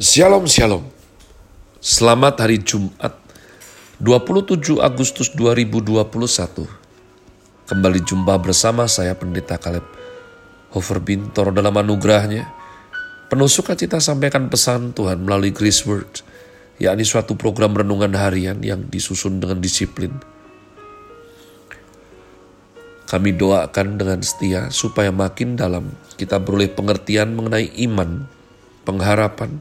Shalom Shalom. Selamat hari Jumat 27 Agustus 2021 Kembali jumpa bersama saya Pendeta Kaleb Hofer Bintor dalam anugerahnya Penuh sukacita sampaikan pesan Tuhan melalui Grace Word yakni suatu program renungan harian yang disusun dengan disiplin. Kami doakan dengan setia supaya makin dalam kita beroleh pengertian mengenai iman, pengharapan,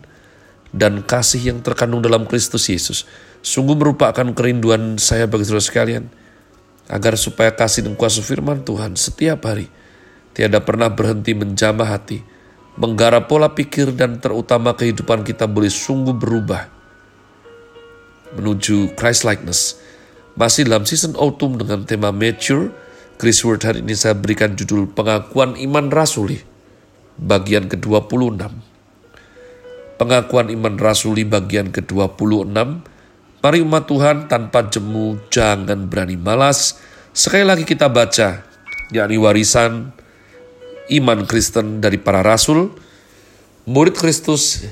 dan kasih yang terkandung dalam Kristus Yesus sungguh merupakan kerinduan saya bagi saudara sekalian agar supaya kasih dan kuasa firman Tuhan setiap hari tiada pernah berhenti menjamah hati, menggarap pola pikir dan terutama kehidupan kita boleh sungguh berubah menuju Christ likeness. Masih dalam season autumn dengan tema mature, Chris Word hari ini saya berikan judul pengakuan iman rasuli bagian ke-26 pengakuan iman rasuli bagian ke-26. Mari umat Tuhan tanpa jemu jangan berani malas. Sekali lagi kita baca, yakni warisan iman Kristen dari para rasul, murid Kristus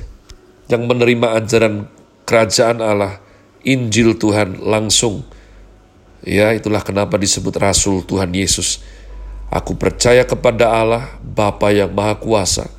yang menerima ajaran kerajaan Allah, Injil Tuhan langsung. Ya, itulah kenapa disebut rasul Tuhan Yesus. Aku percaya kepada Allah, Bapa yang Maha Kuasa,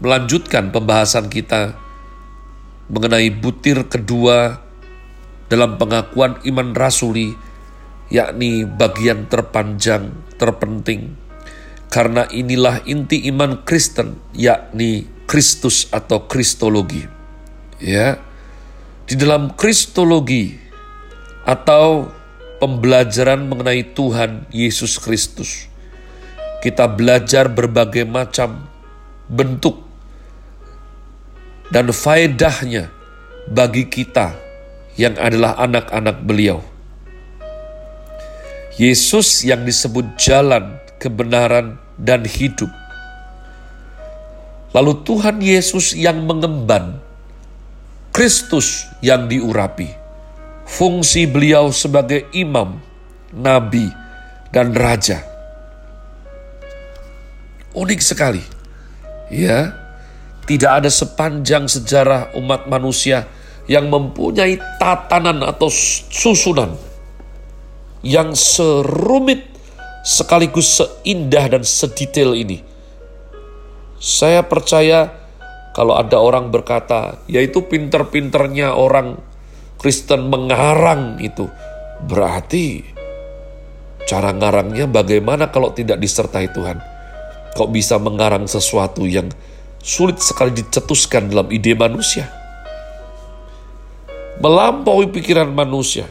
melanjutkan pembahasan kita mengenai butir kedua dalam pengakuan iman rasuli, yakni bagian terpanjang, terpenting. Karena inilah inti iman Kristen, yakni Kristus atau Kristologi. Ya, di dalam Kristologi atau pembelajaran mengenai Tuhan Yesus Kristus, kita belajar berbagai macam bentuk dan faedahnya bagi kita yang adalah anak-anak beliau. Yesus yang disebut jalan, kebenaran, dan hidup. Lalu Tuhan Yesus yang mengemban, Kristus yang diurapi, fungsi beliau sebagai imam, nabi, dan raja. Unik sekali. Ya, tidak ada sepanjang sejarah umat manusia yang mempunyai tatanan atau susunan yang serumit sekaligus seindah dan sedetail ini. Saya percaya kalau ada orang berkata, yaitu pinter-pinternya orang Kristen mengarang itu, berarti cara ngarangnya bagaimana kalau tidak disertai Tuhan? Kok bisa mengarang sesuatu yang sulit sekali dicetuskan dalam ide manusia. Melampaui pikiran manusia.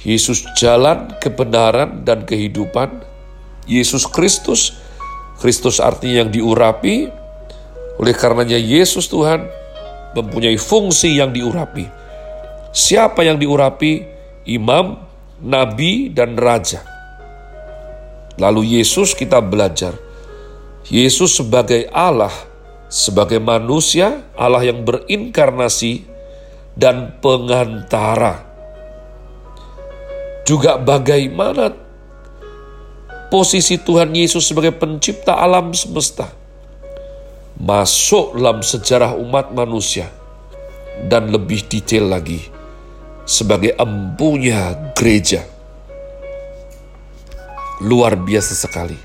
Yesus jalan, kebenaran, dan kehidupan. Yesus Kristus, Kristus artinya yang diurapi, oleh karenanya Yesus Tuhan mempunyai fungsi yang diurapi. Siapa yang diurapi? Imam, nabi, dan raja. Lalu Yesus kita belajar. Yesus sebagai Allah sebagai manusia, Allah yang berinkarnasi dan pengantara. Juga bagaimana posisi Tuhan Yesus sebagai pencipta alam semesta masuk dalam sejarah umat manusia dan lebih detail lagi sebagai empunya gereja. Luar biasa sekali.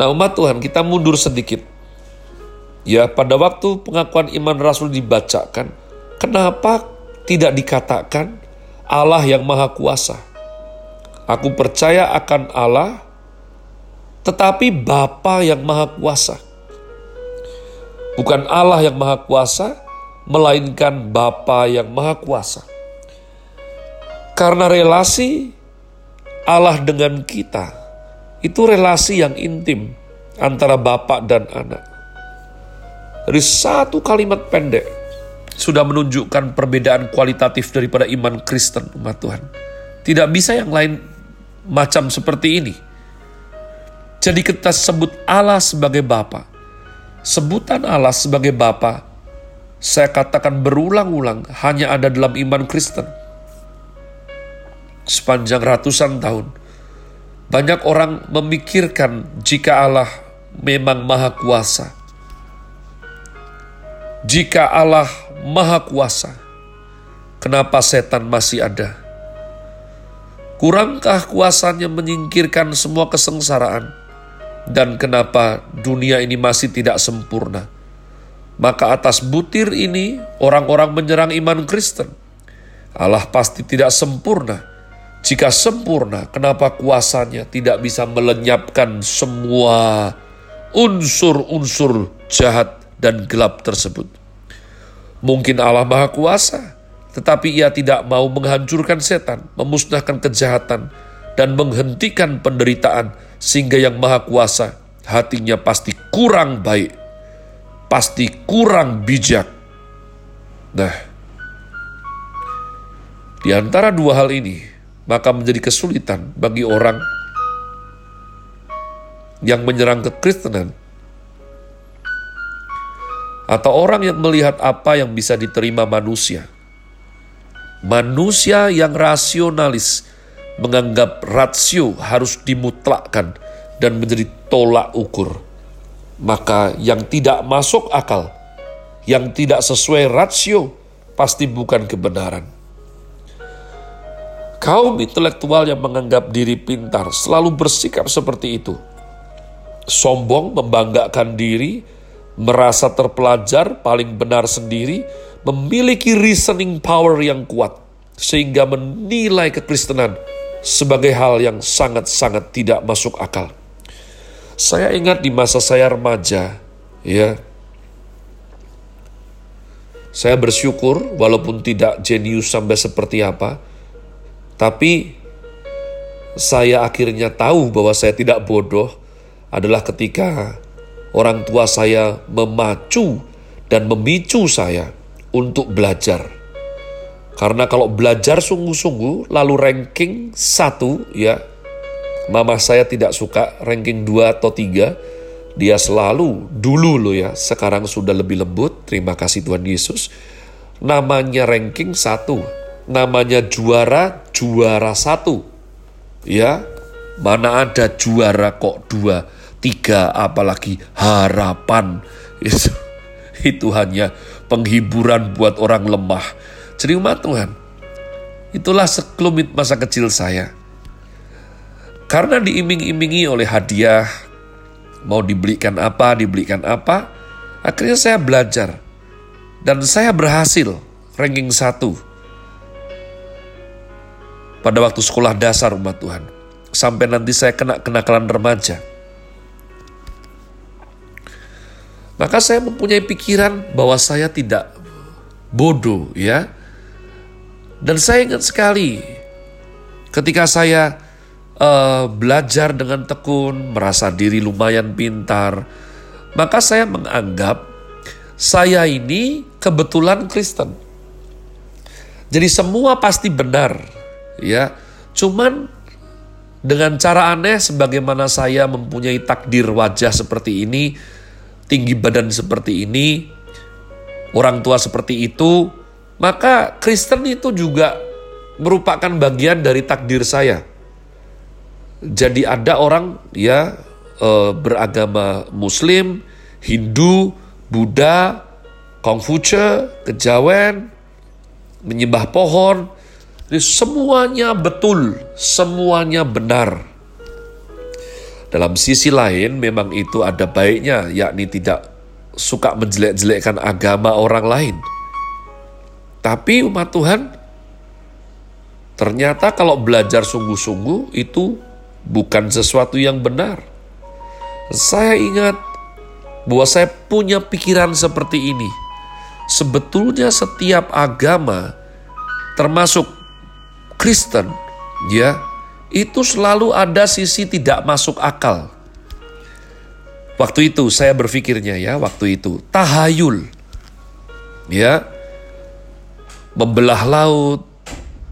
Nah umat Tuhan kita mundur sedikit Ya, pada waktu pengakuan iman rasul dibacakan, kenapa tidak dikatakan Allah yang Maha Kuasa? Aku percaya akan Allah, tetapi Bapa yang Maha Kuasa. Bukan Allah yang Maha Kuasa, melainkan Bapa yang Maha Kuasa. Karena relasi Allah dengan kita itu relasi yang intim antara bapak dan anak. Dari satu kalimat pendek sudah menunjukkan perbedaan kualitatif daripada iman Kristen umat Tuhan. Tidak bisa yang lain macam seperti ini. Jadi kita sebut Allah sebagai Bapa. Sebutan Allah sebagai Bapa, saya katakan berulang-ulang hanya ada dalam iman Kristen. Sepanjang ratusan tahun, banyak orang memikirkan jika Allah memang maha kuasa jika Allah Maha Kuasa, kenapa setan masih ada? Kurangkah kuasanya menyingkirkan semua kesengsaraan? Dan kenapa dunia ini masih tidak sempurna? Maka atas butir ini orang-orang menyerang iman Kristen. Allah pasti tidak sempurna. Jika sempurna, kenapa kuasanya tidak bisa melenyapkan semua unsur-unsur jahat dan gelap tersebut. Mungkin Allah Maha Kuasa, tetapi Ia tidak mau menghancurkan setan, memusnahkan kejahatan, dan menghentikan penderitaan, sehingga Yang Maha Kuasa hatinya pasti kurang baik, pasti kurang bijak. Nah, di antara dua hal ini, maka menjadi kesulitan bagi orang yang menyerang kekristenan atau orang yang melihat apa yang bisa diterima manusia. Manusia yang rasionalis menganggap rasio harus dimutlakkan dan menjadi tolak ukur. Maka yang tidak masuk akal, yang tidak sesuai rasio, pasti bukan kebenaran. Kaum intelektual yang menganggap diri pintar selalu bersikap seperti itu. Sombong, membanggakan diri, merasa terpelajar, paling benar sendiri, memiliki reasoning power yang kuat, sehingga menilai kekristenan sebagai hal yang sangat-sangat tidak masuk akal. Saya ingat di masa saya remaja, ya, saya bersyukur walaupun tidak jenius sampai seperti apa, tapi saya akhirnya tahu bahwa saya tidak bodoh adalah ketika orang tua saya memacu dan memicu saya untuk belajar. Karena kalau belajar sungguh-sungguh lalu ranking satu ya, mama saya tidak suka ranking dua atau tiga, dia selalu dulu loh ya, sekarang sudah lebih lembut, terima kasih Tuhan Yesus. Namanya ranking satu, namanya juara, juara satu. Ya, mana ada juara kok dua tiga apalagi harapan. Itu hanya penghiburan buat orang lemah. Umat Tuhan. Itulah sekelumit masa kecil saya. Karena diiming-imingi oleh hadiah mau dibelikan apa dibelikan apa akhirnya saya belajar. Dan saya berhasil ranking satu. Pada waktu sekolah dasar umat Tuhan sampai nanti saya kena kenakalan remaja Maka saya mempunyai pikiran bahwa saya tidak bodoh ya. Dan saya ingat sekali ketika saya uh, belajar dengan tekun, merasa diri lumayan pintar, maka saya menganggap saya ini kebetulan Kristen. Jadi semua pasti benar, ya. Cuman dengan cara aneh sebagaimana saya mempunyai takdir wajah seperti ini, tinggi badan seperti ini, orang tua seperti itu, maka Kristen itu juga merupakan bagian dari takdir saya. Jadi ada orang ya e, beragama Muslim, Hindu, Buddha, Konghucu, Kejawen, menyembah pohon, semuanya betul, semuanya benar. Dalam sisi lain memang itu ada baiknya yakni tidak suka menjelek-jelekkan agama orang lain. Tapi umat Tuhan ternyata kalau belajar sungguh-sungguh itu bukan sesuatu yang benar. Saya ingat bahwa saya punya pikiran seperti ini. Sebetulnya setiap agama termasuk Kristen ya itu selalu ada sisi tidak masuk akal. Waktu itu saya berpikirnya ya, waktu itu tahayul. Ya, membelah laut,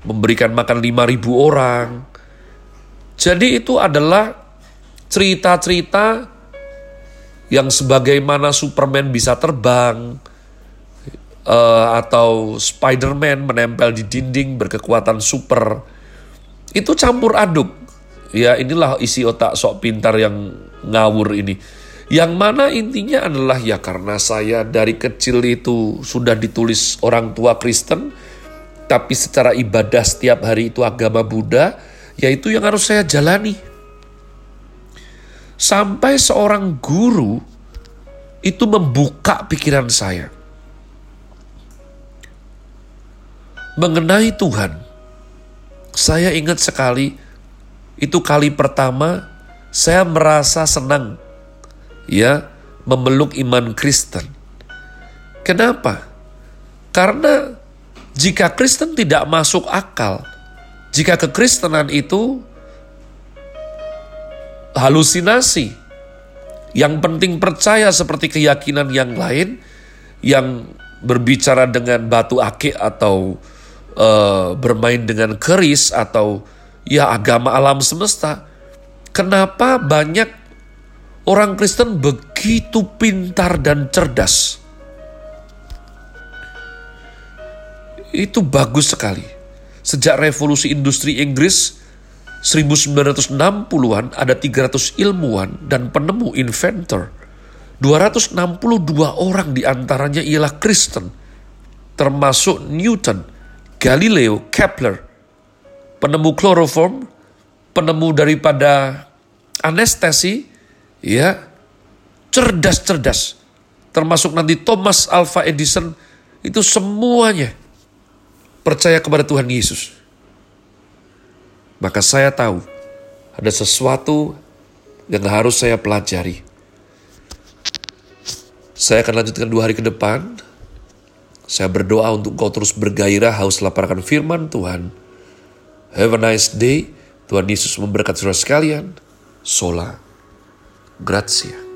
memberikan makan 5000 orang. Jadi itu adalah cerita-cerita yang sebagaimana Superman bisa terbang uh, atau Spider-Man menempel di dinding berkekuatan super. Itu campur aduk. Ya inilah isi otak sok pintar yang ngawur ini. Yang mana intinya adalah ya karena saya dari kecil itu sudah ditulis orang tua Kristen, tapi secara ibadah setiap hari itu agama Buddha, yaitu yang harus saya jalani. Sampai seorang guru itu membuka pikiran saya mengenai Tuhan. Saya ingat sekali itu kali pertama saya merasa senang ya memeluk iman Kristen. Kenapa? Karena jika Kristen tidak masuk akal, jika kekristenan itu halusinasi, yang penting percaya seperti keyakinan yang lain, yang berbicara dengan batu akik atau uh, bermain dengan keris atau ya agama alam semesta, kenapa banyak orang Kristen begitu pintar dan cerdas? itu bagus sekali. Sejak revolusi industri Inggris 1960-an ada 300 ilmuwan dan penemu inventor. 262 orang di antaranya ialah Kristen, termasuk Newton, Galileo, Kepler, penemu kloroform, penemu daripada anestesi, ya, cerdas-cerdas, termasuk nanti Thomas Alva Edison, itu semuanya percaya kepada Tuhan Yesus, maka saya tahu ada sesuatu yang harus saya pelajari. Saya akan lanjutkan dua hari ke depan. Saya berdoa untuk kau terus bergairah haus laparkan firman Tuhan. Have a nice day. Tuhan Yesus memberkati saudara sekalian. Sola. Grazie.